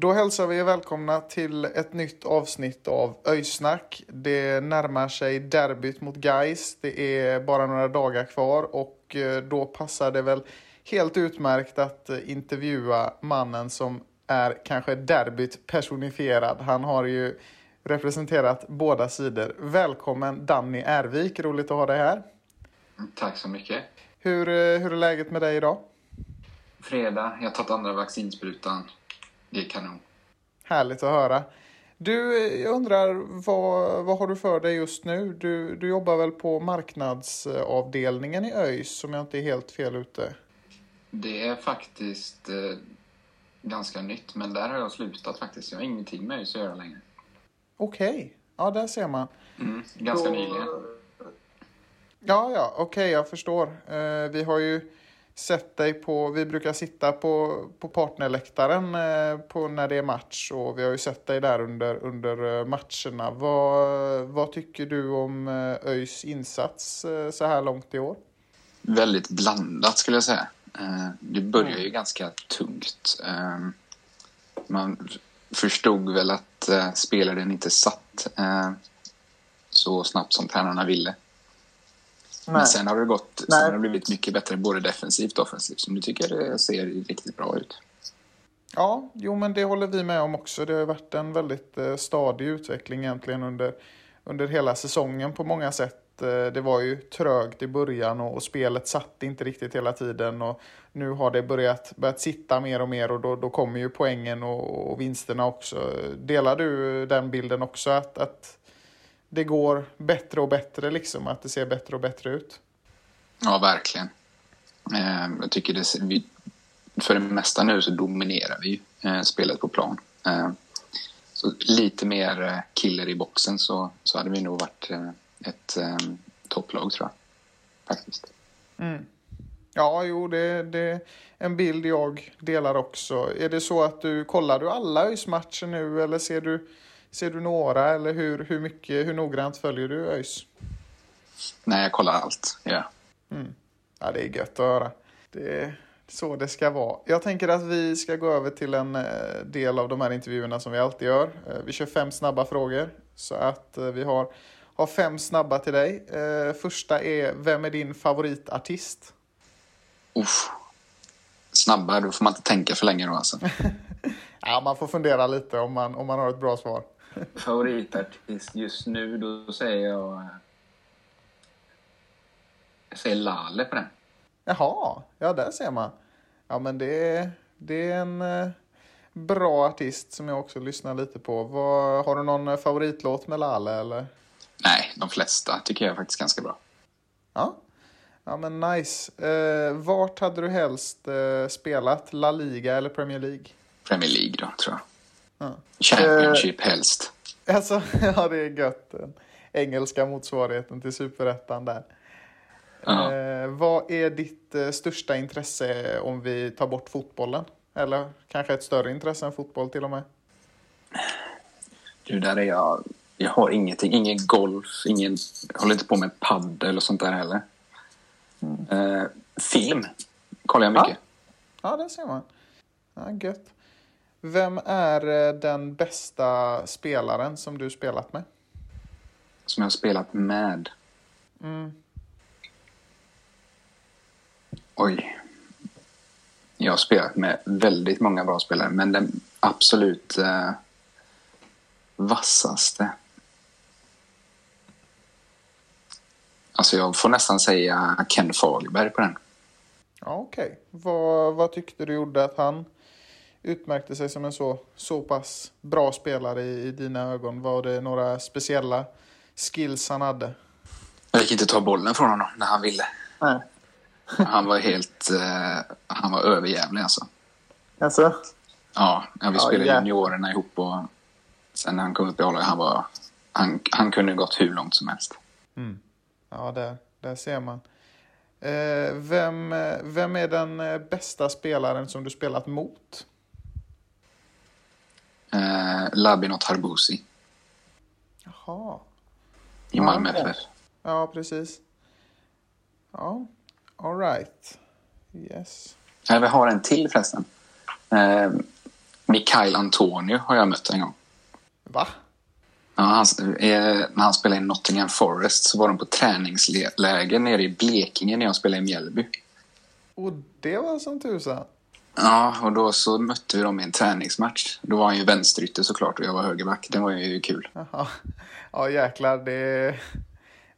Då hälsar vi er välkomna till ett nytt avsnitt av Öysnack. Det närmar sig derbyt mot Gais. Det är bara några dagar kvar och eh, då passar det väl helt utmärkt att eh, intervjua mannen som är kanske derbyt personifierad. Han har ju representerat båda sidor. Välkommen Danny Ervik, roligt att ha dig här. Tack så mycket. Hur, eh, hur är läget med dig idag? Fredag, jag har tagit andra vaccinsprutan. Det är kanon. Härligt att höra. Du, jag undrar, vad, vad har du för dig just nu? Du, du jobbar väl på marknadsavdelningen i ÖIS, om jag inte är helt fel ute? Det är faktiskt eh, ganska nytt, men där har jag slutat faktiskt. Jag har ingenting med ÖIS att göra längre. Okej, ja där ser man. Mm, ganska Då- nyligen. Ja, ja, okej, jag förstår. Eh, vi har ju sett dig på, vi brukar sitta på, på partnerläktaren eh, på, när det är match och vi har ju sett dig där under, under eh, matcherna. Vad, vad tycker du om eh, ÖIS insats så här långt i år? Väldigt blandat skulle jag säga. Det börjar ju ganska tungt. Man förstod väl att spelaren inte satt så snabbt som tränarna ville. Men sen har det gått, sen har det blivit mycket bättre både defensivt och offensivt. Så nu tycker jag det ser riktigt bra ut. Ja, jo men det håller vi med om också. Det har varit en väldigt eh, stadig utveckling egentligen under, under hela säsongen på många sätt. Eh, det var ju trögt i början och, och spelet satt inte riktigt hela tiden och nu har det börjat, börjat sitta mer och mer och då, då kommer ju poängen och, och vinsterna också. Delar du den bilden också att, att det går bättre och bättre liksom, att det ser bättre och bättre ut? Ja, verkligen. Eh, jag tycker det, vi, för det mesta nu så dominerar vi ju, eh, spelet på plan. Eh, så lite mer eh, killer i boxen så, så hade vi nog varit eh, ett eh, topplag tror jag. Faktiskt. Ja, jo, det, det är en bild jag delar också. Är det så att du kollar du alla ÖIS matcher nu eller ser du, ser du några eller hur, hur mycket, hur noggrant följer du ÖIS? Nej, jag kollar allt. Ja. Ja, det är gött att höra. Det är så det ska vara. Jag tänker att vi ska gå över till en eh, del av de här intervjuerna som vi alltid gör. Eh, Vi kör fem snabba frågor. Så att eh, vi har, har fem snabba till dig. Första är, vem är din favoritartist? Uff. Snabbare, då får man inte tänka för länge då alltså. Ja, man får fundera lite om man, om man har ett bra svar. Favoritartist just nu, då säger jag... eh, Jag säger Lale på den. Jaha, ja där ser man. Ja men det är, det är en eh, bra artist som jag också lyssnar lite på. Vad, har du någon eh, favoritlåt med Lale eller? Nej, de flesta tycker jag är faktiskt ganska bra. Ja, ja men nice. Eh, vart hade du helst eh, spelat? La Liga eller Premier League? Premier League då, tror jag. Ja. Championship helst. Alltså, ja det är gött. Engelska motsvarigheten till superettan där. Ja. Eh, vad är ditt eh, största intresse om vi tar bort fotbollen? Eller kanske ett större intresse än fotboll till och med? Du, där är jag... Jag har ingenting. Ingen golf, ingen... Jag håller inte på med paddel och sånt där heller. Eh, film kollar jag mycket. Ja, det ser man. Ja, gött. Vem är eh, den bästa spelaren som du spelat med? Som jag har spelat med. Oj. jag har spelat med väldigt många bra spelare, men den absolut eh, vassaste. Alltså jag får nästan säga Ken Fagerberg på den. Ja, Okej, vad, vad tyckte du gjorde att han utmärkte sig som en så, så pass bra spelare i, i dina ögon? Var det några speciella skills han hade? Jag gick inte ta bollen från honom när han ville. Nej. Han var helt... Eh, han var överjävlig alltså. Alltså? Ja, vi spelade ja. juniorerna ihop och sen när han kom upp i åldern, han var... Han, han kunde gått hur långt som helst. Ja, där, där ser man. Eh, vem, eh, vem är den eh, bästa spelaren som du spelat mot? Eh, Labinot Harbusi Jaha. i Ja, Malmö ja. FF. Ja, precis. Ja, all right. Yes. Eh, vi har en till förresten. Eh, Mikael Antonio har jag mött en gång. Va? Ja, han, eh, när han spelade i Nottingham Forest så var de på träningsläger nere i Blekinge när jag spelade i Mjällby. Och det var som tusan. Ja, och då så mötte vi dem i en träningsmatch. Då var han ju vänsterytter såklart och jag var högerback. Det var ju kul. Jaha. Ja, jäklar. Det är,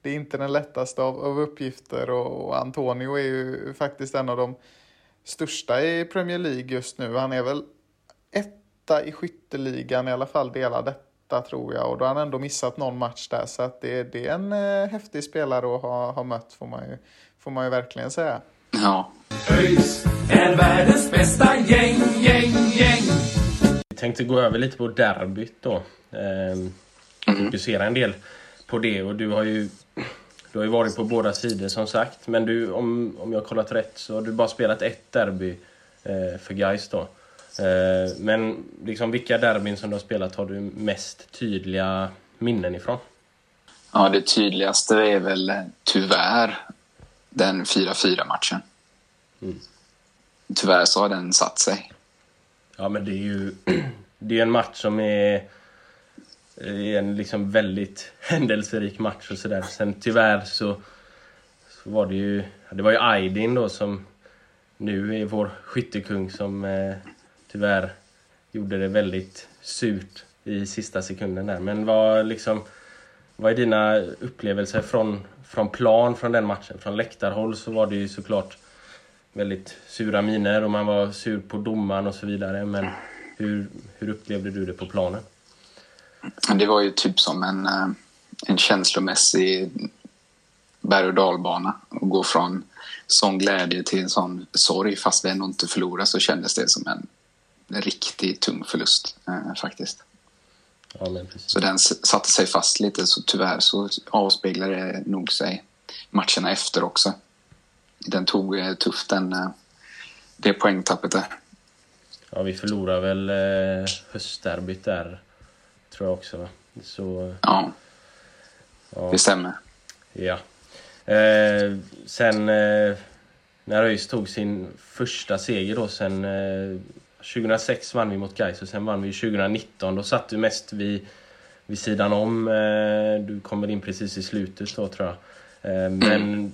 det är inte den lättaste av, av uppgifter och, och Antonio är ju faktiskt en av de största i Premier League just nu. Han är väl etta i skytteligan i alla fall, delar detta tror jag. Och då har han ändå missat någon match där. Så att det, det är en eh, häftig spelare att ha, ha mött får man, ju, får man ju verkligen säga. Ja, ÖIS är världens bästa gäng, gäng, gäng. Vi tänkte gå över lite på derbyt då. Ehm, Fokusera en del på det och du har ju du har ju varit på båda sidor som sagt. Men du, om, om jag har kollat rätt så har du bara spelat ett derby eh, för Gais då. Eh, men liksom vilka derbyn som du har spelat har du mest tydliga minnen ifrån? ja det tydligaste är väl tyvärr den 4-4 matchen. Tyvärr så har den satt sig. Ja men det är ju det är en match som är, är en liksom väldigt händelserik match och sådär. Sen tyvärr så, så var det ju, det var ju Aydin då som nu är vår skyttekung som eh, tyvärr gjorde det väldigt surt i sista sekunden där. Men vad liksom, vad är dina upplevelser från, från plan från den matchen? Från läktarhåll så var det ju såklart väldigt sura miner och man var sur på domaren och så vidare. Men hur, hur upplevde du det på planen? Det var ju typ som en, eh, en känslomässig berg och dalbana. Och gå från sån glädje till en sån sorg fast vi ändå inte förlorade så kändes det som en riktigt tung förlust eh, faktiskt. Ja. Så den satte sig fast lite så tyvärr så avspeglar det nog sig matcherna efter också. Den tog eh, tufft den, eh, det poängtappet där. Ja, vi förlorade väl eh, höstderbyt där, tror jag också. Va? Så, Ja, ja. det stämmer. Ja. Eh, sen eh, när ÖIS tog sin första seger då sen eh, 2006 vann vi mot Gais och sen vann vi 2019. Då satt du mest vid, vid sidan om. Eh, du kommer in precis i slutet då tror jag. Eh, men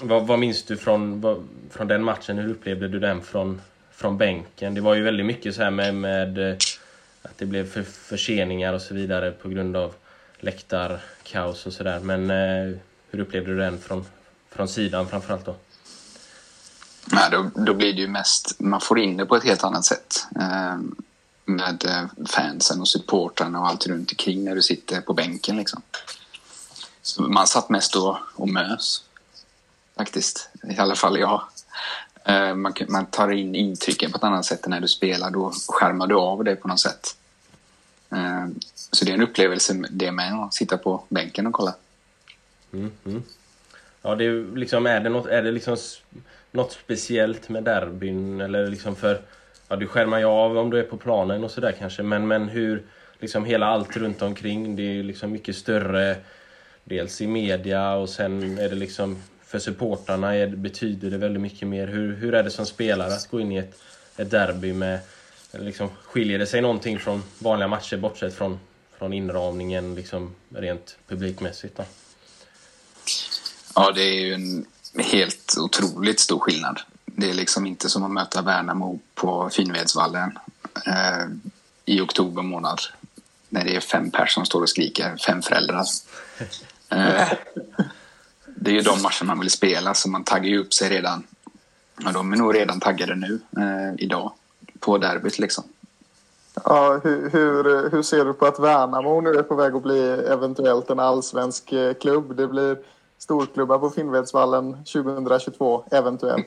vad, vad minns du från, vad, från den matchen? Hur upplevde du den från, från bänken? Det var ju väldigt mycket så här med, med eh, att det blev för, förseningar och så vidare på grund av läktarkaos och sådär. Men hur upplevde du den från, från sidan framförallt då? Nej, då, då blir det ju mest, man får in det på ett helt annat sätt. Ehm, eh, med fansen och supportrarna och allt runt omkring när du sitter på bänken liksom. Så man satt mest och, och mös. Faktiskt, i alla fall jag. Eh, man, man tar in intrycken på ett annat sätt än när du spelar. Då skärmar du av det på något sätt. Eh, så det är en upplevelse det med att sitta på bänken och kolla. Mm, mm. Ja, det är, liksom, är det något, är det liksom något speciellt med derbyn? Eller liksom för, ja, du skärmar ju av om du är på planen och sådär kanske. Men, men hur, liksom hela allt runt omkring. Det är ju liksom mycket större. Dels i media och sen är det liksom för supportrarna är, betyder det väldigt mycket mer. Hur, hur är det som spelare att gå in i ett, ett derby med... Liksom, skiljer det sig någonting från vanliga matcher bortsett från, från inramningen liksom, rent publikmässigt? Då? Ja, det är ju en helt otroligt stor skillnad. Det är liksom inte som att möta Värnamo på Finnvedsvallen eh, i oktober månad. När det är fem personer som står och skriker, fem föräldrar. Eh, det är ju de matcher man vill spela, så man taggar ju upp sig redan. Och de är nog redan taggade nu, eh, idag, på derbyt liksom. Ja, hur, hur, hur ser du på att Värnamo nu är på väg att bli eventuellt en allsvensk eh, klubb? Det blir storklubbar på Finnvedsvallen 2022, eventuellt.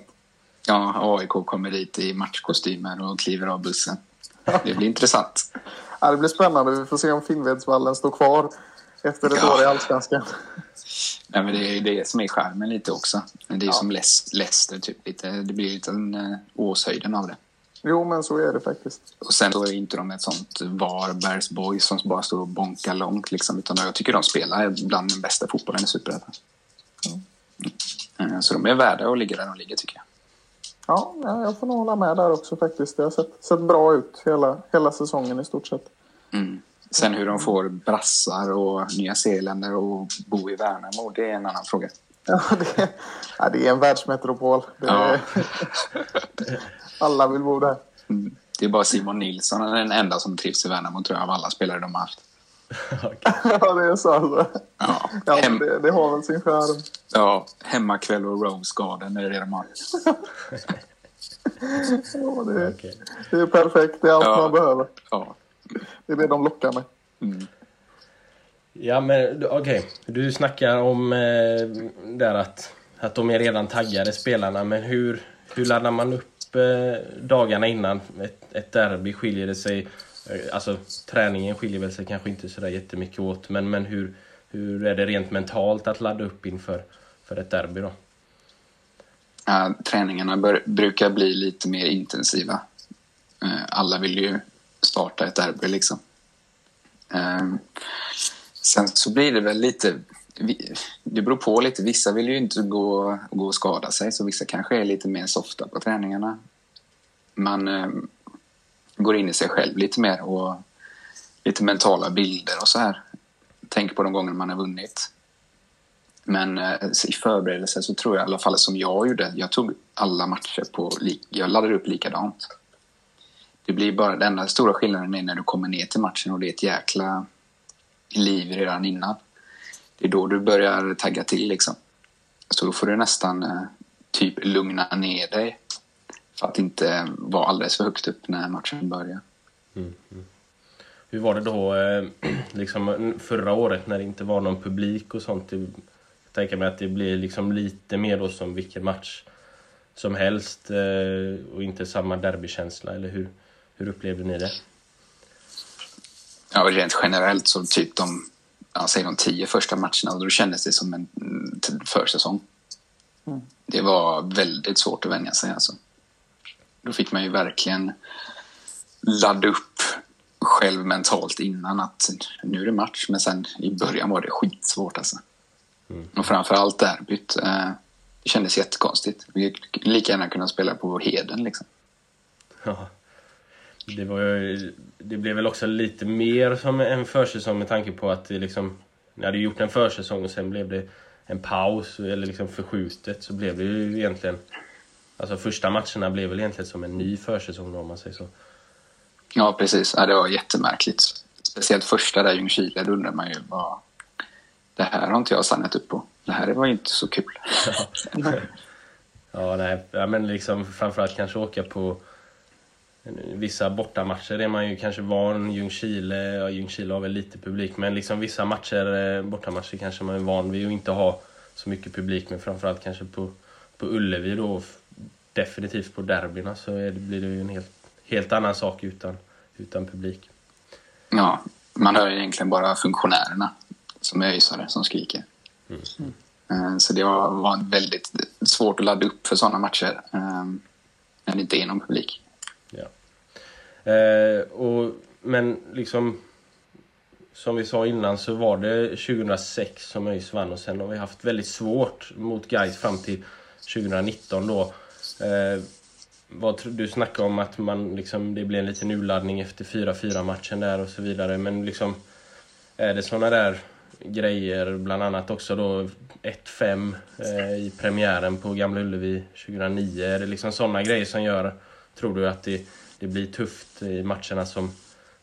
Ja, AIK kommer dit i matchkostymer och kliver av bussen. Det blir intressant. Ja, det blir spännande. Vi får se om Finnvedsvallen står kvar efter ett Ja. år i Allsvenskan. Ja, men det är det som är charmen lite också. Det är som Leicester, Leicester typ. Lite, det blir lite en uh, åshöjden av det. Jo, men så är det faktiskt. Och sen så är inte de ett sånt Varbergs boys som bara står och bonkar långt. Liksom, utan jag tycker de spelar bland den bästa fotbollen i Superettan. Eh, Så de är värda att ligga där de ligger tycker jag. Ja, ja, jag får nog hålla med där också faktiskt. Det har sett, sett bra ut hela, hela säsongen i stort sett. Mm. Sen hur de får brassar och nya zeeländare och bo i Värnamo, det är en annan fråga. Ja, det, ja, det är en världsmetropol. Är, alla vill bo där. Mm. Det är bara Simon Nilsson, är den enda som trivs i Värnamo tror jag, av alla spelare de har haft. Ja, det är så alltså. Ja, Ja, Hem, det, det har väl sin charm. ja hemmakväll och Rose Garden är det de har. Ja, det, är- Okej. det är perfekt. Det är allt Ja. man behöver. Ja. Det är det de lockar med. Mm. Ja men okej, du snackar om eh, där att, att de är redan taggade spelarna men hur, hur laddar man upp eh, dagarna innan ett, ett derby? Skiljer det sig, Eh, alltså träningen skiljer väl sig kanske inte sådär jättemycket åt men, men hur, hur är det rent mentalt att ladda upp inför för ett derby då? Ja, träningarna bör, brukar bli lite mer intensiva. Eh, alla vill ju starta ett derby liksom. Eh, sen så blir det väl lite... Det beror på lite. Vissa vill ju inte gå, gå och skada sig så vissa kanske är lite mer softa på träningarna. Man går in i sig själv lite mer och lite mentala bilder och så här. Tänker på de gånger man har vunnit. Men eh, i förberedelse så tror jag i alla fall som jag gjorde. Jag tog alla matcher på... Jag laddade upp likadant. Det blir bara den enda stora skillnaden är när du kommer ner till matchen och det är ett jäkla liv redan innan. Det är då du börjar tagga till liksom. Så då får du nästan eh, typ lugna ner dig. För att inte vara alldeles för högt upp när matchen börjar. Hur var det då eh, liksom förra året när det inte var någon publik och sånt? Jag tänker mig att det blir liksom lite mer då som vilken match som helst eh, och inte samma derbykänsla, eller hur? Hur upplevde ni det? Ja, rent generellt så typ de, ja, säg de tio första matcherna, då kändes det som en mm, försäsong. Det var väldigt svårt att vänja sig alltså. Då fick man ju verkligen ladda upp själv mentalt innan att nu är det match, men sen i början var det skitsvårt alltså. Och framförallt derbyt. Eh, det kändes jättekonstigt. Vi lika gärna kunna spela på Heden liksom. Ja. Det, var ju, det blev väl också lite mer som en försäsong med tanke på att det liksom... När du gjort en försäsong och sen blev det en paus eller liksom förskjutet så blev det ju egentligen... Alltså första matcherna blev väl egentligen som en ny försäsong då, om man säger så. Ja, precis. Ja, det var jättemärkligt. Speciellt första där, Ljungskile, då undrar man ju vad... Det här har inte jag signat upp på. Det här var ju inte så kul. Ja, nej. Ja, men liksom framförallt kanske åka på vissa bortamatcher är man ju kanske van. Ljungskile, ja Ljungskile har väl lite publik, men liksom vissa matcher, eh, bortamatcher kanske man är van vid att inte ha så mycket publik, men framförallt kanske på, på Ullevi då, definitivt på derbyna så det, blir det ju en helt, helt annan sak utan, utan publik. Ja, man hör egentligen bara funktionärerna som är öisare som skriker. Eh, Så det var, var väldigt svårt att ladda upp för sådana matcher eh, när det inte är någon publik. Ja. Eh, och, men liksom som vi sa innan så var det 2006 som ÖIS vann och sen har vi haft väldigt svårt mot Gais fram till 2019 då. Eh, vad, du snackade om att man liksom, det blir en liten urladdning efter 4-4 matchen där och så vidare men liksom är det sådana där grejer, bland annat också då 1-5 eh, i premiären på Gamla Ullevi 2009. Är det liksom sådana grejer som gör, tror du att det, det blir tufft i matcherna som,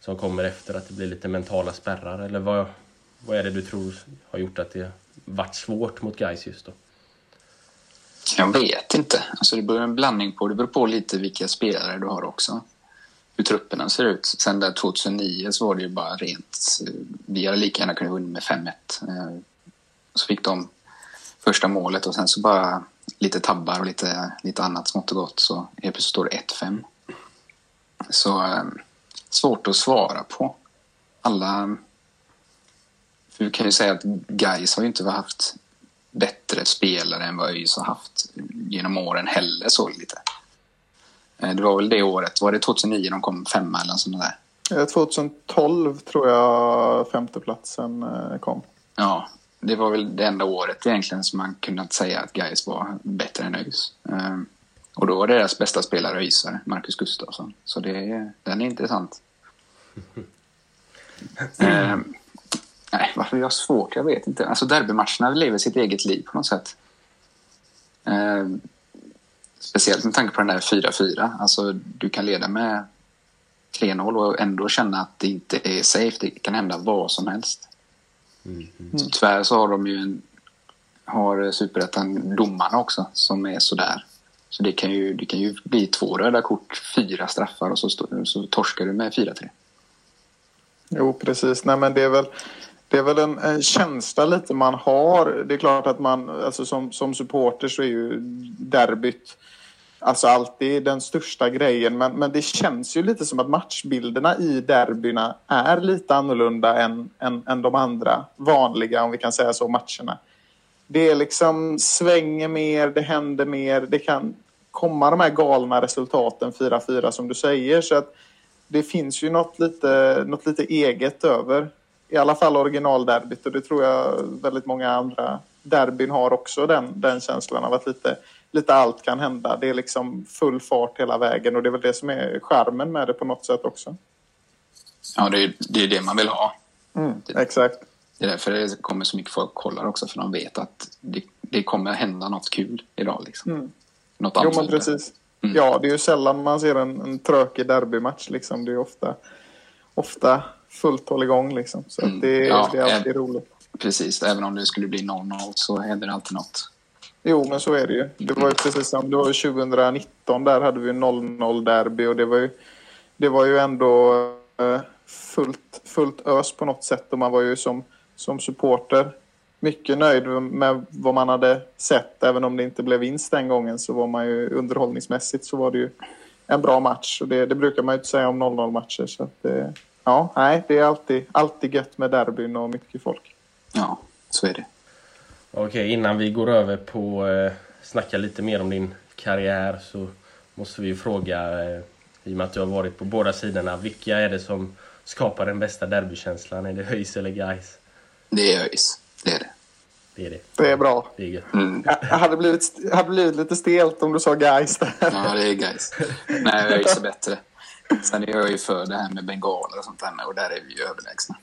som kommer efter, att det blir lite mentala spärrar? Eller vad, vad är det du tror har gjort att det varit svårt mot Gais just då? Jag vet inte. Alltså det beror en blandning på. Det beror på lite vilka spelare du har också. Hur trupperna ser ut. Sen där 2009 så var det ju bara rent... Eh, vi hade lika gärna kunnat vinna med 5-1. Eh, så fick de första målet och sen så bara lite tabbar och lite, lite annat smått och gott så helt plötsligt står det 1-5. Så eh, svårt att svara på. Alla... För vi kan ju säga att Gais har ju inte haft bättre spelare än vad ÖIS har haft genom åren heller så lite. Eh, det var väl det året, var det 2009 de kom femma eller sånt där? 2012 tror jag femteplatsen eh, kom. Ja, det var väl det enda året egentligen som man kunde säga att Gais var bättre än ÖIS. Eh, och då var deras bästa spelare ÖISare, Marcus Gustafsson. Så det, den är intressant. Nej, varför jag har svårt? Jag vet inte. Alltså derbymatcherna lever sitt eget liv på något sätt. Eh, speciellt med tanke på den där 4-4. Alltså, du kan leda med 3-0 och ändå känna att det inte är safe. Det kan hända vad som helst. Mm. Så tyvärr så har de ju en, har superettan domarna också som är sådär. Så det kan ju, det kan ju bli två röda kort, fyra straffar och så, så torskar du med 4-3. Jo, precis. Nej, men det är väl det är väl en, en, känsla lite man har. Det är klart att man, alltså som, som supporter så är ju derbyt alltså alltid den största grejen. Men, men det känns ju lite som att matchbilderna i derbyna är lite annorlunda än, än, än de andra vanliga, om vi kan säga så, matcherna. Det är liksom svänger mer, det händer mer, det kan komma de här galna resultaten 4-4 som du säger. Så att det finns ju något lite, något lite eget över i alla fall originalderbyt och det tror jag väldigt många andra derbyn har också den, den känslan av att lite, lite allt kan hända. Det är liksom full fart hela vägen och det är väl det som är charmen med det på något sätt också. Ja, det är det, är det man vill ha. Mm, exakt. Det är därför det kommer så mycket folk kollar också för de vet att det, det kommer hända något kul idag. Liksom. Mm. Något jo, men precis. Mm. Ja, det är ju sällan man ser en, en trökig derbymatch. Liksom. Det är ofta, ofta fullt hålligång liksom. Så mm. det, ja, det, är alltid roligt. Precis, även om det skulle bli 0-0 så händer det alltid något. Jo, men så är det ju. Det var ju precis som det var 2019. Där hade vi 0-0 derby och det var ju, det var ju ändå eh, fullt, fullt ös på något sätt och man var ju som, som supporter mycket nöjd med vad man hade sett. Även om det inte blev vinst den gången så var man ju underhållningsmässigt så var det ju en bra match. Och det, det brukar man ju inte säga om 0-0 matcher. Så det, ja, nej, det är alltid, alltid gött med derbyn och mycket folk. Ja, så är det. Okej, innan vi går över på eh, snacka lite mer om din karriär så måste vi fråga, eh, i och med att du har varit på båda sidorna, vilka är det som skapar den bästa derbykänslan? Är det ÖIS eller Gais? Det är ÖIS, det är det. Det är det. Det är bra. Det är gött. Mm. Jag hade blivit, hade blivit lite stelt om du sa där. Ja, det är Gais. Nej, ÖIS är bättre. Sen är jag ju för det här med bengaler och sånt där och där är vi ju överlägsna.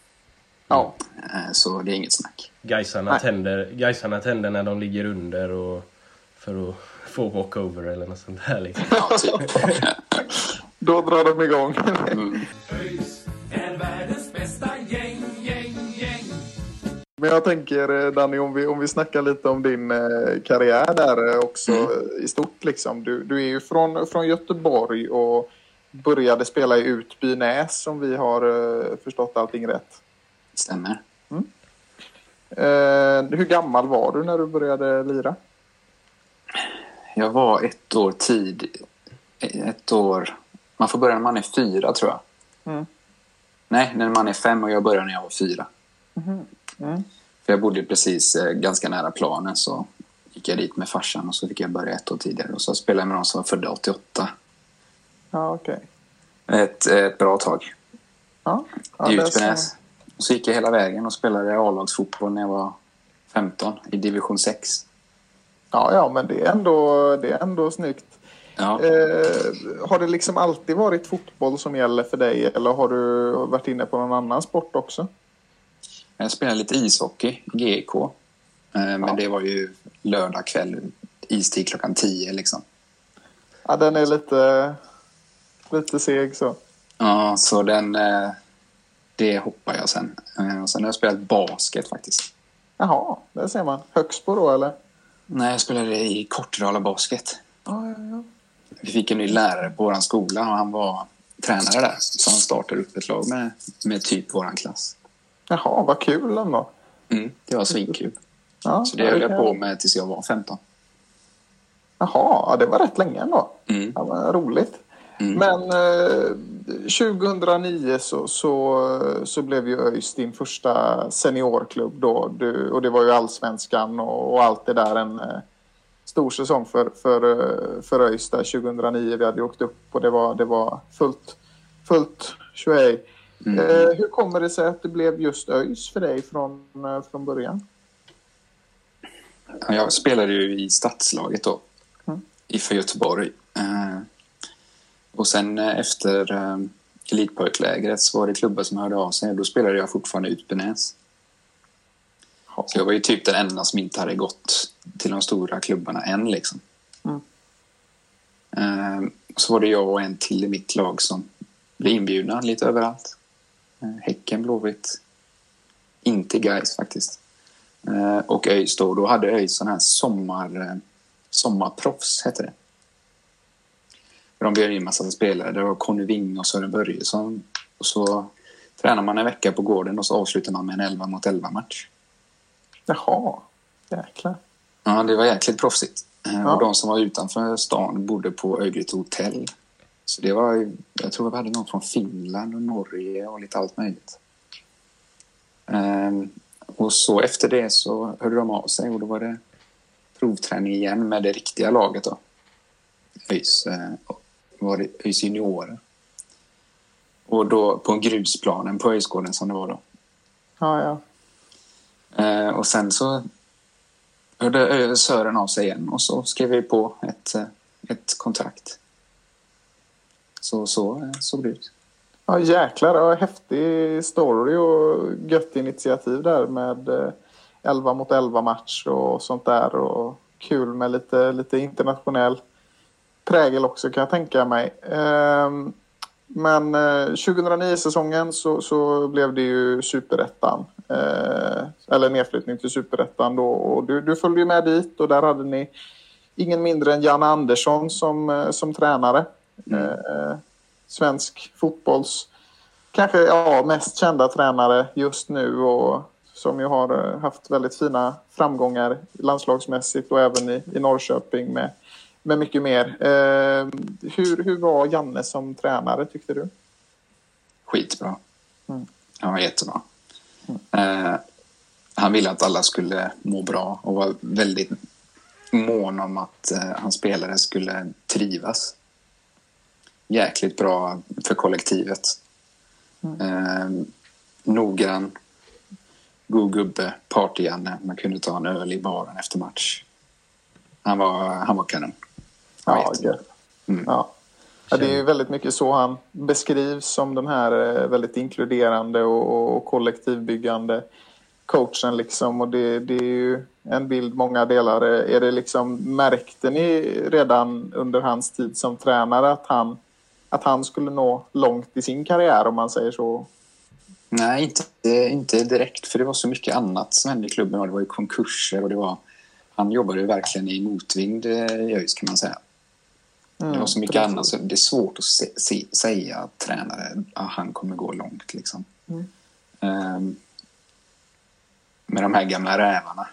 Ja. Eh, så det är inget snack. Gaisarna tänder, Gaisarna tänder när de ligger under och för att få walkover eller något sånt där liksom. Ja, typ. Då drar de igång. Mm. Men jag tänker eh, Danny, om vi, om vi snackar lite om din eh, karriär där också mm. i stort liksom. Du, du är ju från, från Göteborg och började spela i Utbynäs om vi har uh, förstått allting rätt. Stämmer. Mm. Uh, hur gammal var du när du började lira? Jag var ett år tid. Ett år. Man får börja när man är fyra tror jag. Mm. Nej, när man är fem och jag började när jag var fyra. Mm. Mm. För jag bodde precis eh, ganska nära planen så gick jag dit med farsan och så fick jag börja ett år tidigare. Och så spelade jag med de som var födda 88. Ja, okej. Okay. Ett, ett bra tag. Ja, ja I Utbenäs. Och så gick jag hela vägen och spelade A-lagsfotboll när jag var 15 i division 6. Ja, ja, men det är ändå, det är ändå snyggt. Ja. Eh, har det liksom alltid varit fotboll som gäller för dig eller har du varit inne på någon annan sport också? Jag spelade lite ishockey i GK. Eh, Men Ja. det var ju lördag kväll, istid klockan 10 liksom. Ja, den är lite, lite seg så. Ja, så den... eh, Det hoppar jag sen. Eh, Och sen har jag spelat basket faktiskt. Jaha, det ser man. Högsbo då eller? Nej, jag spelade i Kortedala basket. Ja, ja, ja. Vi fick en ny lärare på vår skola och han var tränare där. Så han startade upp ett lag med, med typ våran klass. Jaha, vad kul ändå. Mm, det var svinkul. Ja, Så det höll jag på med tills jag var 15. Jaha, ja, det var rätt länge ändå. Mm. Ja, roligt. Mm. Men eh, 2009 så, så, så blev ju ÖIS din första seniorklubb då. Du, och det var ju allsvenskan och, och allt det där. En eh, stor säsong för, för, eh, för ÖIS där 2009. Vi hade ju åkt upp och det var, det var fullt, fullt tjohej. Mm. Eh, hur kommer det sig att det blev just ÖIS för dig från, eh, från början? Ja, Jag spelade ju i stadslaget då. Mm. I för Göteborg. Eh, och sen eh, efter eh, elitpojklägret så var det klubbar som hörde av sig. Då spelade jag fortfarande Utbenäs. Så jag var ju typ den enda som inte hade gått till de stora klubbarna än liksom. Mm. Eh, så var det jag och en till i mitt lag som blev inbjudna lite överallt. Eh, Häcken, Blåvitt. Inte Gais faktiskt. Eh, och ÖIS då. Då hade ÖIS sån här sommar, sommarproffs, hette det. De bjöd in massa spelare. Det var Conny Wing och Sören Börjesson. Och så tränar man en vecka på gården och så avslutar man med en 11 mot 11 match. Jaha, jäklar. Ja, det var jäkligt proffsigt. Eh, Ja. Och de som var utanför stan bodde på Örgryte hotell. Så det var jag tror vi hade någon från Finland och Norge och lite allt möjligt. Ehm, och så efter det så hörde de av sig och då var det provträning igen med det riktiga laget då. ÖIS, eh, var det ÖIS juniorer. Och då på grusplanen på ÖISgården som det var då. Ja, ja. Eh, och sen så hörde Sören av sig igen och så skrev vi på ett, eh, ett kontrakt. Så så eh, såg det ut. Ja, jäklar. Ja, häftig story och gött initiativ där med eh, 11 mot 11 match och sånt där. Och kul med lite, lite internationell prägel också kan jag tänka mig. Ehm, Men eh, 2009-säsongen så, så blev det ju superettan. Eh, eller nedflyttning till superettan då. Och du, du följde ju med dit och där hade ni ingen mindre än Janne Andersson som, eh, som tränare. Eh, svensk fotbolls kanske ja, mest kända tränare just nu och som ju har eh, haft väldigt fina framgångar landslagsmässigt och även i, i Norrköping med, med mycket mer. Eh, hur, hur var Janne som tränare tyckte du? Skitbra. Mm. Han var jättebra. Eh, han ville att alla skulle må bra och var väldigt mån om att eh, hans spelare skulle trivas. Jäkligt bra för kollektivet. Eh, noggrann, god gubbe, party-Janne. Man kunde ta en öl i baren efter match. Han var, han var kanon. Ja, gött. Ja. Ja, det är ju väldigt mycket så han beskrivs som den här eh, väldigt inkluderande och, och kollektivbyggande coachen liksom och det, det är ju en bild många delar. Är det liksom, märkte ni redan under hans tid som tränare att han, att han skulle nå långt i sin karriär om man säger så? Nej, inte, inte direkt. För det var så mycket annat som hände i klubben. Det var ju konkurser och det var... Han jobbade ju verkligen i motvind eh, i ÖIS kan man säga. Det var så mycket precis. annat. Så det är svårt att se, se, säga att tränare, ja, han kommer gå långt liksom. Mm. Ehm, med de här gamla rävarna.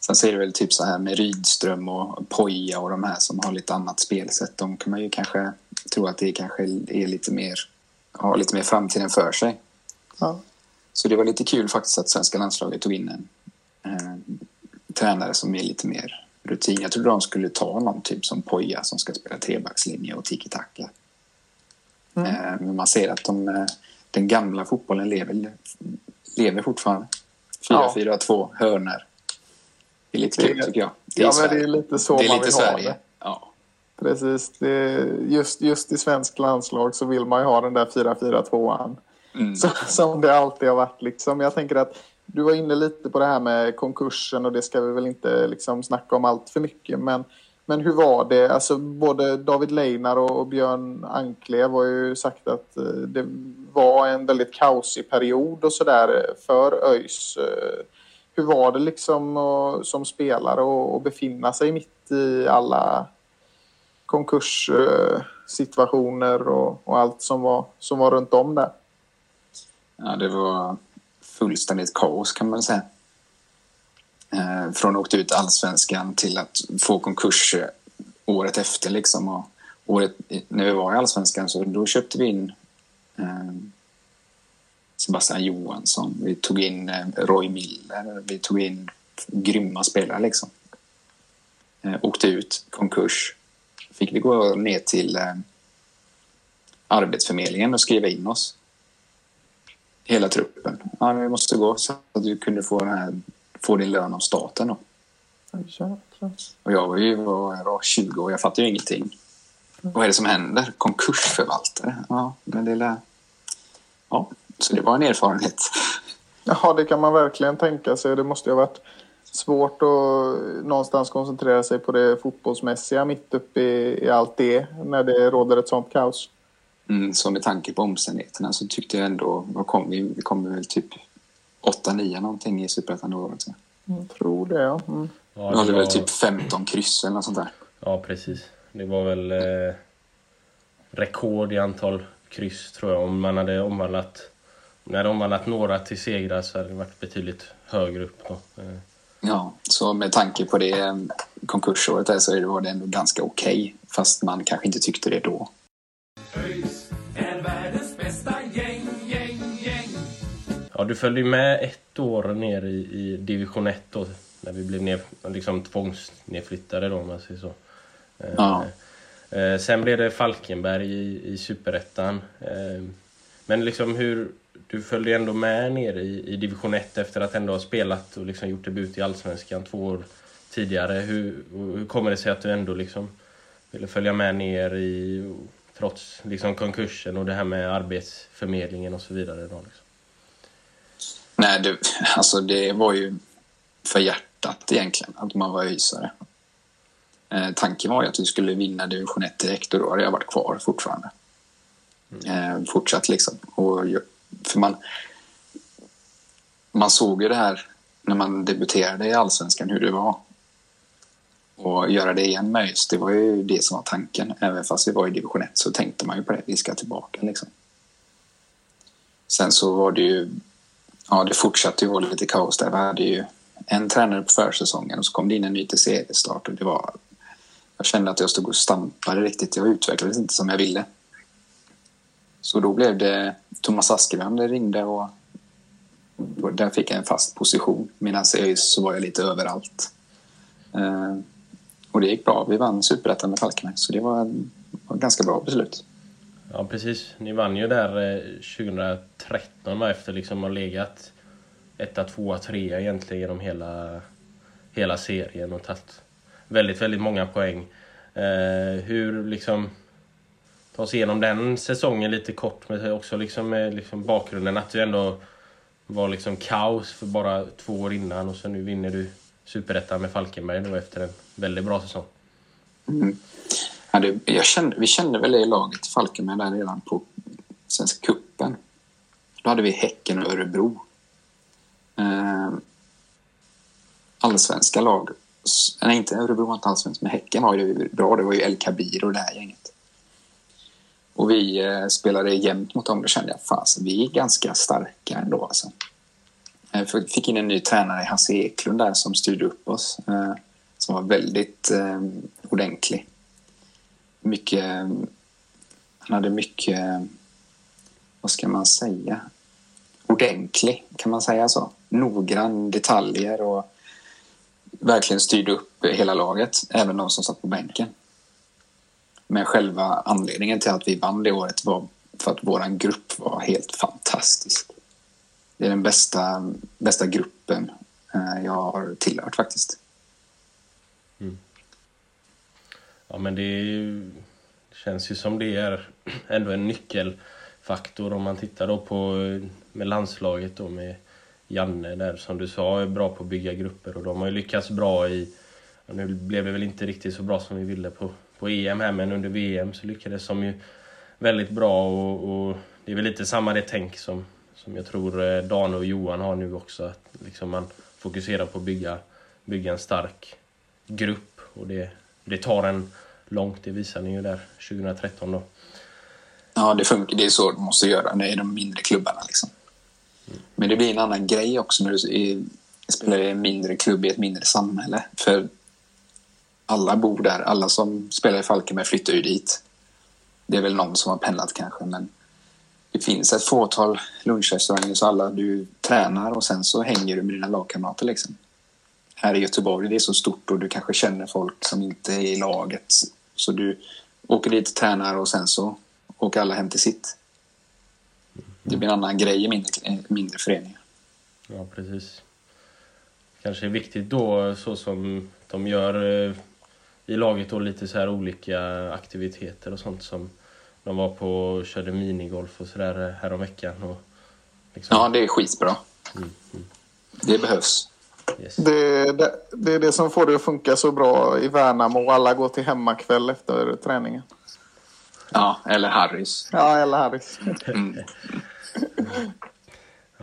Sen så är det väl typ så här med Rydström och Poja och de här som har lite annat spelsätt. De kan man ju kanske tro att det kanske är lite mer, har lite mer framtiden för sig. Ja. Så det var lite kul faktiskt att svenska landslaget tog in en eh, tränare som är lite mer rutin. Jag trodde de skulle ta någon typ som Poja som ska spela trebackslinje och tiki-taka. Mm. Eh, men man ser att de, eh, den gamla fotbollen lever, lever fortfarande. 4-4-2, hörner. Det är lite kul Det- tycker jag. Ja, men det är lite så det är man lite vill ha Sverige. det. Ja. Precis. Det är, just, just i svensk landslag så vill man ju ha den där 4-4-2an. Mm. Som det alltid har varit. Liksom. Jag tänker att du var inne lite på det här med konkursen och det ska vi väl inte liksom snacka om allt för mycket. Men, men hur var det? Alltså både David Leinar och Björn Anklev har ju sagt att eh, det var en väldigt kaosig period och sådär för ÖIS. Eh, hur var det liksom som spelare att befinna sig mitt i alla konkurssituationer och, och allt som var, som var runt om där? Ja, det var fullständigt kaos kan man säga. Eh, från att åkt ut allsvenskan till att få konkurs eh, året efter liksom. Och året, när vi var i allsvenskan så då köpte vi in eh, Sebastian Johansson, vi tog in eh, Roy Miller, vi tog in grymma spelare liksom. Eh, åkte ut, konkurs. Fick vi gå ner till eh, Arbetsförmedlingen och skriva in oss hela truppen. Ja, vi måste gå så att du kunde få, den här, få din lön av staten. Då. Och jag var ju var 20 år, jag fattade ju ingenting. Vad är det som händer? Konkursförvaltare? Ja, men det lär... Ja, så det var en erfarenhet. Ja, det kan man verkligen tänka sig. Det måste ju ha varit svårt att någonstans koncentrera sig på det fotbollsmässiga mitt uppe i, i allt det när det råder ett sånt kaos. Mm, så med tanke på omständigheterna så tyckte jag ändå, vad kom vi? Vi kom väl typ 8-9 någonting i Superettan då året. Jag tror det, ja. Mm. ja det hade var... väl typ 15 kryss eller något sånt där. Ja, precis. Det var väl eh, rekord i antal kryss tror jag. Om man hade omvandlat, när hade omvandlat några till segrar så hade det varit betydligt högre upp. Då. Eh. Ja, så med tanke på det konkursåret där så var det ändå ganska okej. Okay, fast man kanske inte tyckte det då. ÖIS är världens bästa gäng, gäng, gäng. Ja, du följde med ett år ner i, i division 1 då, när vi blev ner, liksom tvångsnedflyttade då, om man säger så. Eh, ja. Eh, sen blev det Falkenberg i, i superettan. Eh, men liksom hur, du följde ändå med ner i, i division 1 efter att ändå ha spelat och liksom gjort debut i Allsvenskan två år tidigare. Hur, hur kommer det sig att du ändå liksom ville följa med ner i trots liksom konkursen och det här med arbetsförmedlingen och så vidare. Då, liksom. Nej, det, alltså det var ju för hjärtat egentligen, att man var ysare. Eh, tanken var ju att vi skulle vinna division 1 direkt och då hade jag varit kvar fortfarande. Mm. Eh, fortsatt liksom. Och, för man, man såg ju det här när man debuterade i Allsvenskan hur det var och göra det igen med ÖIS, det var ju det som var tanken. Även fast vi var i division 1 så tänkte man ju på det, vi ska tillbaka liksom. Sen så var det ju, ja det fortsatte ju vara lite kaos där. Vi hade ju en tränare på försäsongen och så kom det in en ny till seriestart och det var, jag kände att jag stod och stampade riktigt. Jag utvecklades inte som jag ville. Så då blev det, Thomas det ringde och där fick jag en fast position. Medan i ÖIS så var jag lite överallt. Eh, och det gick bra. Vi vann superettan med Falkenberg, så det var, ett ganska bra beslut. Ja, precis. Ni vann ju där eh, 2013 efter liksom ha legat etta, tvåa, trea egentligen genom hela, hela serien och tagit väldigt, väldigt många poäng. Eh, hur liksom ta oss igenom den säsongen lite kort men också liksom med liksom bakgrunden att du ändå var liksom kaos för bara två år innan och så nu vinner du superettan med Falkenberg då efter en väldigt bra säsong. Mm. Ja, det, jag kände, vi kände väl det i laget, Falkenberg, där redan på Svenska cupen. Då hade vi Häcken och Örebro. Eh, allsvenska lag. Nej, inte Örebro var inte allsvensk, men Häcken var ju bra. Det var ju El Kabir och det här gänget. Och vi eh, spelade jämnt mot dem. Då kände jag, fan, alltså, vi är ganska starka ändå. Alltså. Eh, vi fick in en ny tränare, Hasse Eklund, där som styrde upp oss. Eh, som var väldigt eh, ordentlig. Mycket... Eh, han hade mycket... Eh, vad ska man säga? Ordentlig, kan man säga så? Noggrann detaljer och verkligen styrde upp hela laget, även de som satt på bänken. Men själva anledningen till att vi vann det året var för att vår grupp var helt fantastisk. Det är den bästa, bästa gruppen eh, jag har tillhört faktiskt. Mm. Ja men det känns ju som det är ändå en nyckelfaktor om man tittar då på med landslaget då med Janne där som du sa är bra på att bygga grupper och de har ju lyckats bra i... Nu blev det väl inte riktigt så bra som vi ville på, på EM här men under VM så lyckades de ju väldigt bra och, och det är väl lite samma det tänk som, som jag tror eh, Dan och Johan har nu också. Att liksom man fokuserar på att bygga, bygga en stark grupp och det, det tar en långt, det visar ni ju där 2013 då. Ja, det funkar. Det är så de måste göra. Det är de mindre klubbarna liksom. Men det blir en annan grej också när du spelar i en mindre klubb i ett mindre samhälle. För alla bor där. Alla som spelar i Falkenberg flyttar ju dit. Det är väl någon som har pendlat kanske, men det finns ett fåtal lunchrestauranger så alla du tränar och sen så hänger du med dina lagkamrater liksom. Här i Göteborg det är så stort och du kanske känner folk som inte är i laget. Så du åker dit och tränar och sen så åker alla hem till sitt. Det blir en annan grej i mindre, mindre föreningar. Ja, precis. Kanske är viktigt då så som de gör eh, i laget då lite så här olika aktiviteter och sånt som de var på och körde minigolf och sådär häromveckan. Och liksom... Ja, det är skitbra. Mm, mm. Det behövs. Yes. Det, det, det, är det som får det att funka så bra i Värnamo och alla går till hemmakväll efter träningen. Ja, eller Harrys. Ja, eller Harrys. Mm.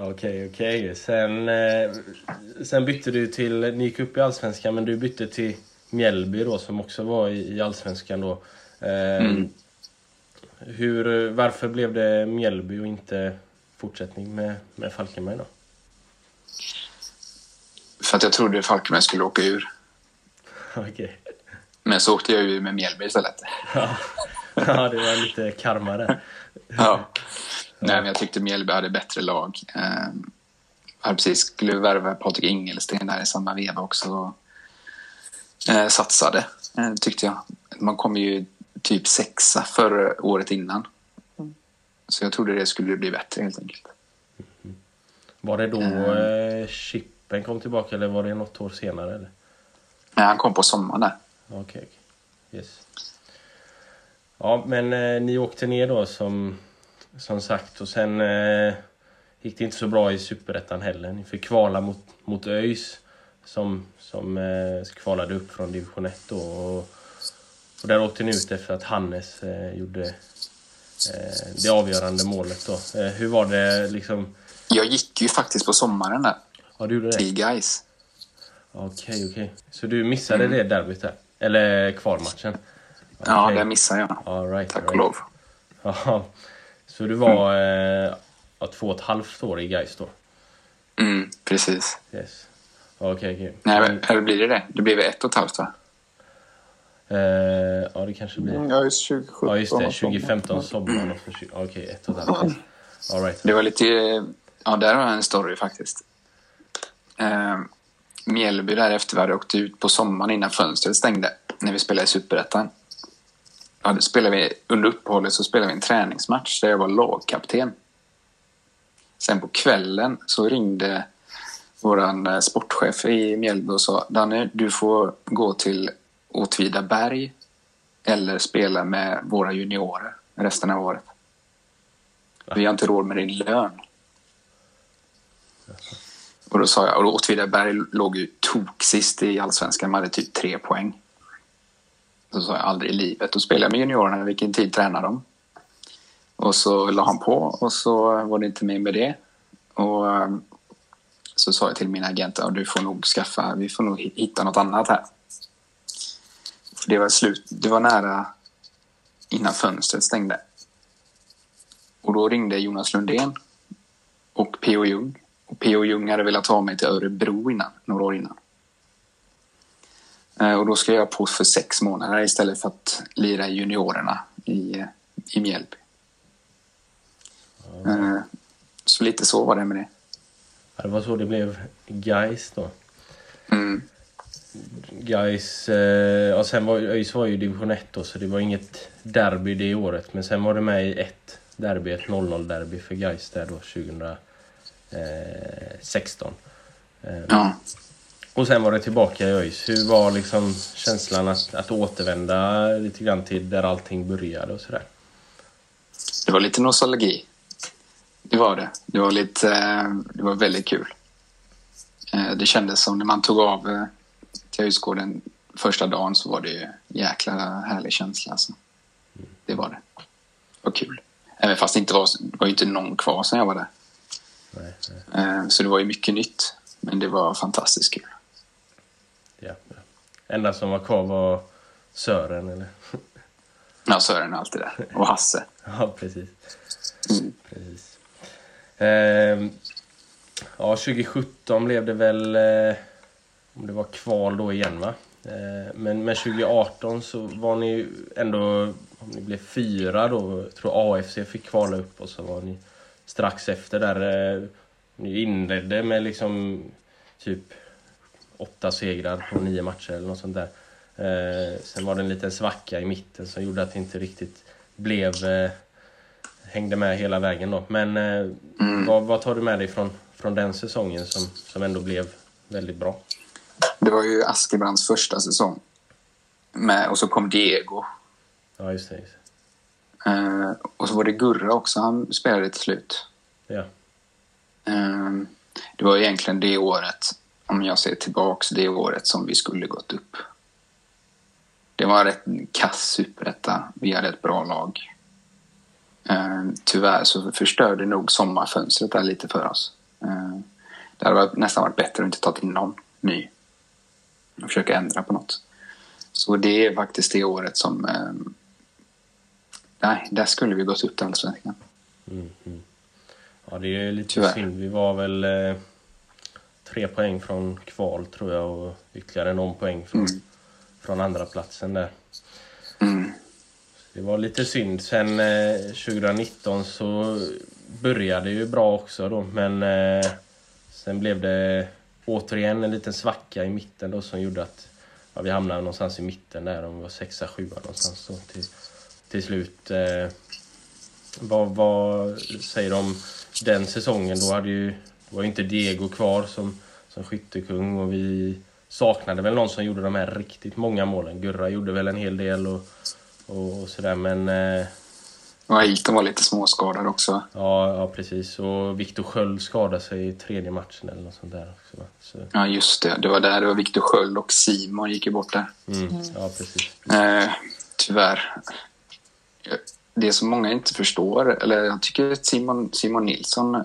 Okej, okej. Okay. Sen, eh, sen bytte du till... Ni gick upp i Allsvenskan, men du bytte till Mjällby då, som också var i, i Allsvenskan då. Eh, mm. Hur, varför blev det Mjällby och inte fortsättning med, med Falkenberg då? För att jag trodde Falkenberg skulle åka ur. Okay. Men så åkte jag ur med Mjällby istället. ja. ja, det var lite karma där. ja. Nej, men jag tyckte Mjällby hade bättre lag. Jag hade precis skulle värva Patrik Ingelsten där i samma veva också. Eh, satsade, eh, tyckte jag. Man kom ju typ sexa förra året innan. Så jag trodde det skulle bli bättre helt enkelt. Mm. Var det då eh, Chippen kom tillbaka eller var det något år senare? Eller? Nej, han kom på sommaren där. Okej. Okay. Yes. Ja, men eh, ni åkte ner då som, som sagt och sen eh, gick det inte så bra i Superettan heller. Ni fick kvala mot, mot ÖIS som, som eh, kvalade upp från division 1 då. Och, och där åkte ni ut efter att Hannes eh, gjorde eh, det avgörande målet då. Eh, hur var det liksom? Jag gick ju faktiskt på sommaren där. Ja, du gjorde det? Till guys. Okej, okay, okej. Okay. Så du missade mm. det derbyt där? Eller kvalmatchen? Okay. Ja, det missade jag. All right, Tack right. och lov. Ja, så du var mm. eh, två och ett halvt år i Gais då? Mm, precis. Yes. Okej, okay, okej. Okay. Nej, eller blir det det? Det blir väl ett och ett halvt va? Eh, ja, det kanske blir. Mm, ja, just 2017. Ja, just det. 2015 sommaren. Okej, okay, ett och ett halvt. All right. Det var lite... Ja, där har jag en story faktiskt. Eh, Mjällby därefter, vi hade åkt ut på sommaren innan fönstret stängde. När vi spelade i Superettan ja, spelade vi, under uppehållet så spelade vi en träningsmatch där jag var lagkapten. Sen på kvällen så ringde vår eh, sportchef i Mjällby och sa Danne, du får gå till Åtvidaberg eller spela med våra juniorer resten av året. Vi har inte råd med din lön. Och då sa jag, och Åtvidaberg låg ju tok sist i allsvenskan, man hade typ tre poäng. Så sa jag aldrig i livet. Då spelade jag med juniorerna, vilken tid tränar de? Och så la han på och så var det inte mer med det. Och ehm, så sa jag till min agent du får nog skaffa, vi får nog hitta något annat här. För det var slut, det var nära innan fönstret stängde. Och då ringde Jonas Lundén och P.O. Jung. Och P.O. Jung hade velat ha mig till Örebro innan, några år innan. Eh, och då skrev jag på för sex månader istället för att lira juniorerna i, i Mjällby. Mm. Så lite så var det med det. Ja, det var så det blev Gais då. Mm. Gais, eh, sen var ÖIS var ju division 1 då, så det var inget derby det året. Men sen var det med i ett derby, ett 0-0 derby för Gais där då 2016. Eh, ja. Och sen var det tillbaka i ÖIS. Hur var liksom känslan att, att återvända lite grann till där allting började och sådär? Det var lite nostalgi. Det var det. Det var, lite, eh, det var väldigt kul. Eh, det kändes som när man tog av till Höjsgården första dagen så var det ju jäkla härlig känsla. Alltså. Det var det. Det var kul. Även fast det inte var, det var inte någon kvar sen jag var där. Nej, nej. Eh, Så det var ju mycket nytt. Men det var fantastiskt kul. Ja, ja. Enda som var kvar var Sören, eller? Ja, Sören är alltid där. Och Hasse. Ja, precis. Mm. precis. Ehm, ja, 2017 blev det väl... Eh, om det var kval då igen, va? Eh, men, men 2018 så var ni ändå... Om ni blev fyra då, jag tror AFC fick kvala upp och så var ni strax efter där. Eh, ni inledde med liksom typ åtta segrar på nio matcher eller något sånt där. Eh, sen var det en liten svacka i mitten som gjorde att det inte riktigt blev... Hängde med hela vägen då. Men eh, vad, vad tar du med dig från, från den säsongen som, som ändå blev väldigt bra? Det var ju Askebrands första säsong. Med, och så kom Diego. Ja, just det. Just det. Eh, och så var det Gurra också. Han spelade till slut. Ja. Eh, det var egentligen det året, om jag ser tillbaks, det året som vi skulle gått upp. Det var en rätt kass superetta. Vi hade ett bra lag. Eh, tyvärr så förstörde nog sommarfönstret där lite för oss. Eh, det hade nästan varit bättre att inte ta till någon ny. Och försöka ändra på något. Så det är faktiskt det året som... Eh, nej, där skulle vi gått upp till Allsvenskan. Mm, mm. Ja, det är lite Tyvärr. synd. Vi var väl eh, tre poäng från kval tror jag och ytterligare någon poäng från, Mm. från andra platsen där. Mm. Det var lite synd. Sen eh, 2019 så började ju bra också då, men eh, sen blev det återigen en liten svacka i mitten då som gjorde att ja, vi hamnade någonstans i mitten där, om vi var sexa, sjua någonstans då till, till slut. Eh, vad, vad säger du om den säsongen? Då hade ju, det var ju inte Diego kvar som, som skyttekung och vi saknade väl någon som gjorde de här riktigt många målen. Gurra gjorde väl en hel del och, och, och sådär men eh, och Ailton var lite småskadad också. ja, ja precis. Och Viktor Sköld skadade sig i tredje matchen eller något sånt där också. Så, Ja, just det. Det var där det var Viktor Sköld och Simon gick ju bort där. mm, Ja, precis. Eh, tyvärr. Det som många inte förstår, eller jag tycker att Simon, Simon Nilsson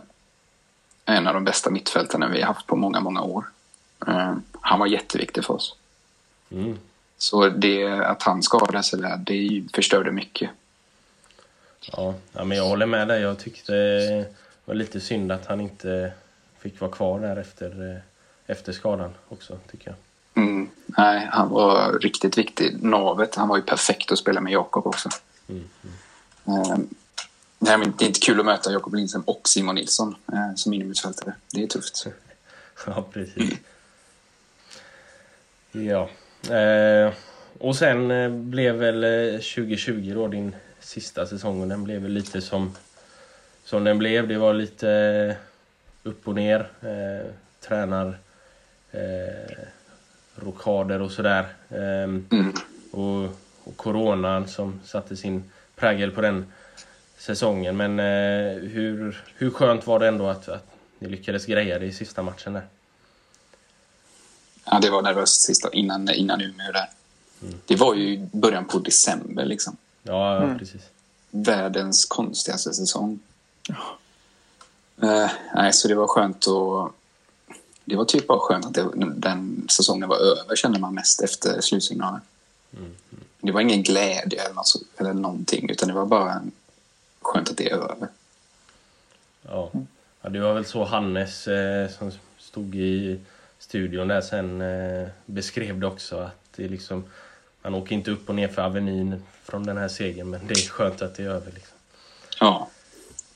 är en av de bästa mittfältarna vi har haft på många, många år. Eh, han var jätteviktig för oss. Mm. Så det, att han skadade sig där, det förstörde mycket. Ja, ja, men jag håller med dig. Jag tyckte det var lite synd att han inte fick vara kvar där efter, eh, efter skadan också, tycker jag. Mm, nej, han var riktigt viktig. Navet, han var ju perfekt att spela med Jakob också. Mm, Eh, nej, men det är inte kul att möta Jakob Lindström och Simon Nilsson eh, som innermittfältare. Det är tufft. Ja, precis. Ja. Eh, och sen eh, blev väl eh, 2020 då din sista säsong och den blev väl lite som, som den blev. Det var lite eh, upp och ner. Eh, tränar eh, rokader och sådär. Eh, Mm. och, och coronan som satte sin prägel på den säsongen. Men eh, hur, hur skönt var det ändå att, att ni lyckades greja det i sista matchen där? Ja, det var nervöst sista innan, innan Umeå där. Det var ju början på december liksom. Ja, ja precis. Världens konstigaste säsong. Eh, nej, så det var skönt att... Det var typ bara skönt att det, den säsongen var över kände man mest efter slutsignalen. Det var ingen glädje eller, något, eller någonting utan det var bara skönt att det är över. Ja. ja, det var väl så Hannes eh, som stod i studion där sen eh, beskrev det också att det liksom man åker inte upp och ner för Avenyn från den här segern men det är skönt att det är över liksom. Ja.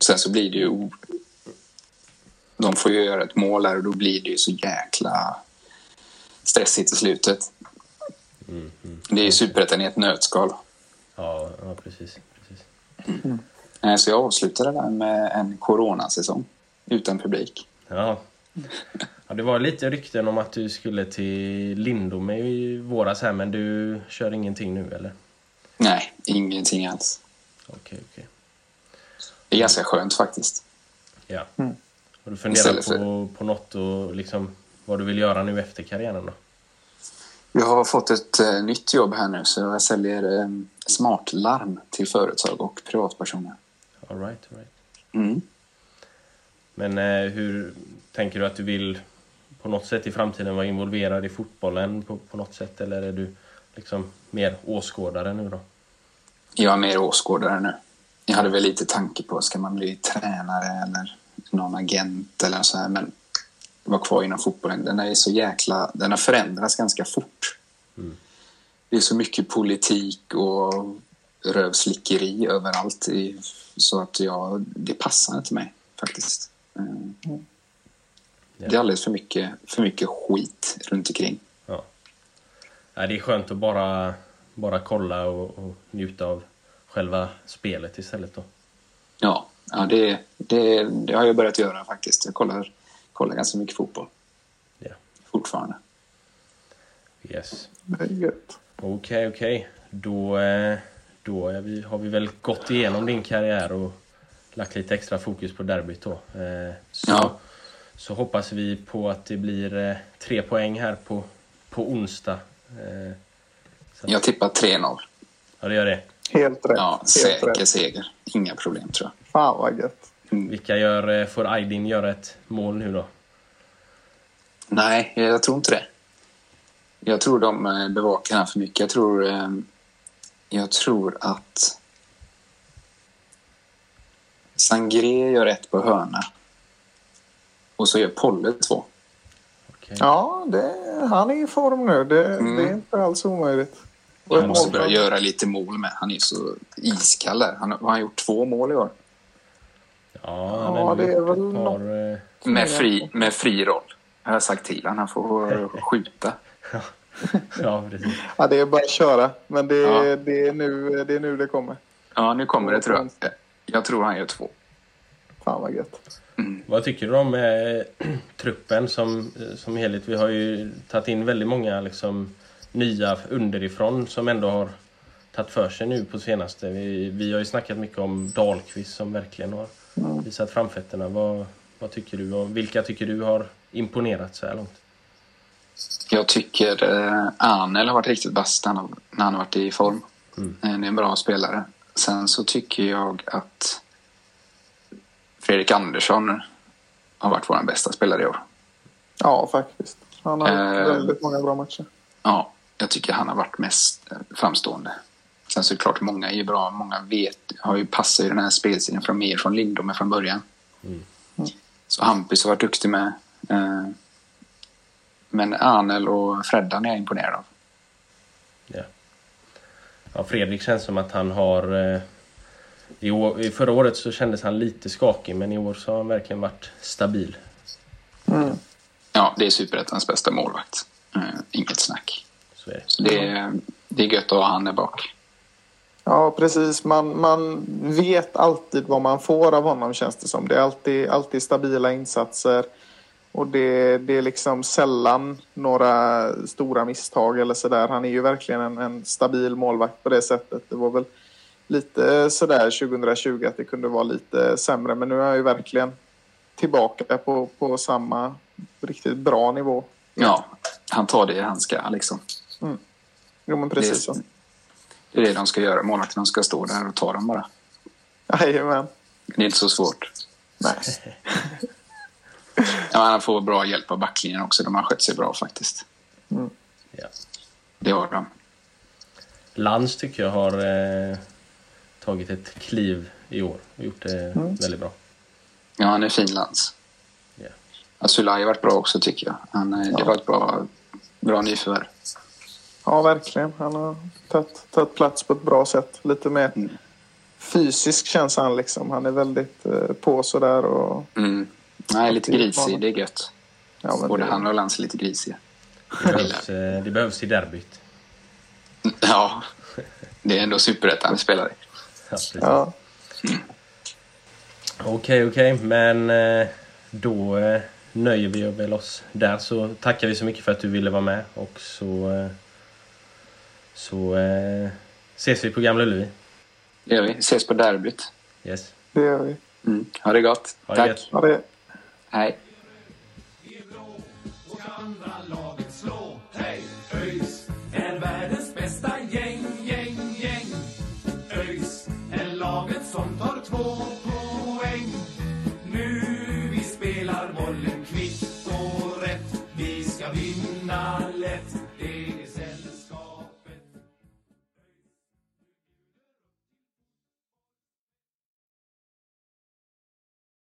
Sen så blir det ju... De får ju göra ett mål där och då blir det ju så jäkla stressigt i slutet. Mm, mm. Det är ju superettan i ett nötskal. Ja, ja precis. precis. Eh, Så jag avslutade där med en coronasäsong utan publik. Ja. Ja, det var lite rykten om att du skulle till Lindome i våras här men du kör ingenting nu eller? Nej, ingenting alls. Okej, okej. Det är ganska skönt faktiskt. Ja. Mm. Har du funderat för- på, på något och liksom vad du vill göra nu efter karriären då? Jag har fått ett eh, nytt jobb här nu så jag säljer eh, smartlarm till företag och privatpersoner. All right, all right. Mm. Men eh, hur tänker du att du vill på något sätt i framtiden vara involverad i fotbollen på, på något sätt? Eller är du liksom mer åskådare nu då? Jag är mer åskådare nu. Jag hade väl lite tanke på, ska man bli tränare eller någon agent eller så här, men vara kvar inom fotbollen. Den är så jäkla, den har förändrats ganska fort. Det är så mycket politik och rövslickeri överallt i, så att jag, det passar inte mig faktiskt. Mm. Det är alldeles för mycket, för mycket skit runt omkring. Ja. Det är skönt att bara, bara kolla och, och njuta av själva spelet istället då. Ja, ja det, det, det har jag börjat göra faktiskt. Jag kollar, kollar ganska mycket fotboll Ja. fortfarande. Yes. Det är gött. Okej, okej. Då, eh, då är vi, har vi väl gått igenom din karriär och lagt lite extra fokus på derbyt då. Eh, Så, Ja. Så hoppas vi på att det blir eh, tre poäng här på, på onsdag. Eh, Så Jag tippar 3-0. ja, det gör det. Helt rätt. Ja, Helt säker rätt. seger. Inga problem tror jag. Fan vad gött. Vilka gör, eh, får Aydin göra ett mål nu då? Nej, jag tror inte det. Jag tror de bevakar han för mycket. Jag tror, jag tror att Sangré gör ett på hörna. Och så gör Polle två. Okej. Ja, det, han är i form nu. Det, Mm. det är inte alls omöjligt. Och Han måste mål börja göra lite mål med. Han är så iskall där. Han, har han gjort två mål i år? Ja, han Ja, det är väl par... eh, Med fri, med fri roll. Jag har sagt till honom. Han får skjuta. Ja, precis. Ja, det är bara att köra. Men det, Ja. det, är, nu, det är nu det kommer. Ja, nu kommer det tror jag. Jag tror han gör två. Fan vad gött. Vad tycker du om eh, truppen som, som helhet? Vi har ju tagit in väldigt många liksom, nya underifrån som ändå har tagit för sig nu på senaste. Vi, vi har ju snackat mycket om Dahlqvist som verkligen har visat framfötterna. Vad, vad tycker du? Och vilka tycker du har imponerat så här långt? Jag tycker eh, Arnel har varit riktigt vass när han, har varit i form. Eh, Det är en bra spelare. Sen så tycker jag att Fredrik Andersson har varit vår bästa spelare i år. Ja, faktiskt. Han har Eh. väldigt många bra matcher. Ja, jag tycker han har varit mest eh, framstående. Sen så är det klart, många är ju bra. Många vet, har ju passat i den här spelserien från mer från Lindome från början. Så Hampus har varit duktig med. Eh, Men Arnel och Freddan är jag imponerad av. Ja. Ja, Fredrik känns som att han har... Eh, i, år, I förra året så kändes han lite skakig men i år så har han verkligen varit stabil. Ja, det är superettans bästa målvakt. Eh, Inget snack. Så är det. Så det är, det är gött att ha han där bak. Ja, precis. Man, man vet alltid vad man får av honom känns det som. Det är alltid, alltid stabila insatser. Och det, det är liksom sällan några stora misstag eller sådär. Han är ju verkligen en, en stabil målvakt på det sättet. Det var väl lite sådär 2020 att det kunde vara lite sämre. Men nu är han ju verkligen tillbaka på, på samma riktigt bra nivå. Ja, han tar det han ska liksom. Jo men precis så. Det, är det de ska göra. Målvakterna ska stå där och ta dem bara. Jajamän. Det är inte så svårt. Nej. Ja, han får bra hjälp av backlinjen också. De har skött sig bra faktiskt. Ja. Det har de. Lantz tycker jag har eh, tagit ett kliv i år och gjort det väldigt bra. Ja, han är fin lans. Ja. Asulaj har varit bra också tycker jag. Han, eh, Det var ett bra, bra nyförvärv. Ja, verkligen. Han har tagit, tagit plats på ett bra sätt. Lite mer Mm. fysisk känns han liksom. Han är väldigt eh, på sådär och... Mm. Nej, lite grisig. Det är gött. Ja, men Både det, han och Lans är lite grisiga. Det behövs, eh, det behövs i derbyt. Ja, det är ändå superettan vi spelar i. Ja, Okej, okej, men eh, då eh, nöjer vi väl oss där. Så tackar vi så mycket för att du ville vara med och så, eh, så ses vi på Gamla Ullevi. Det gör vi. Ses på derbyt. Yes. det gör vi. Mm. Ha det gott. Ha det Tack. gött. Ja, det, Hej.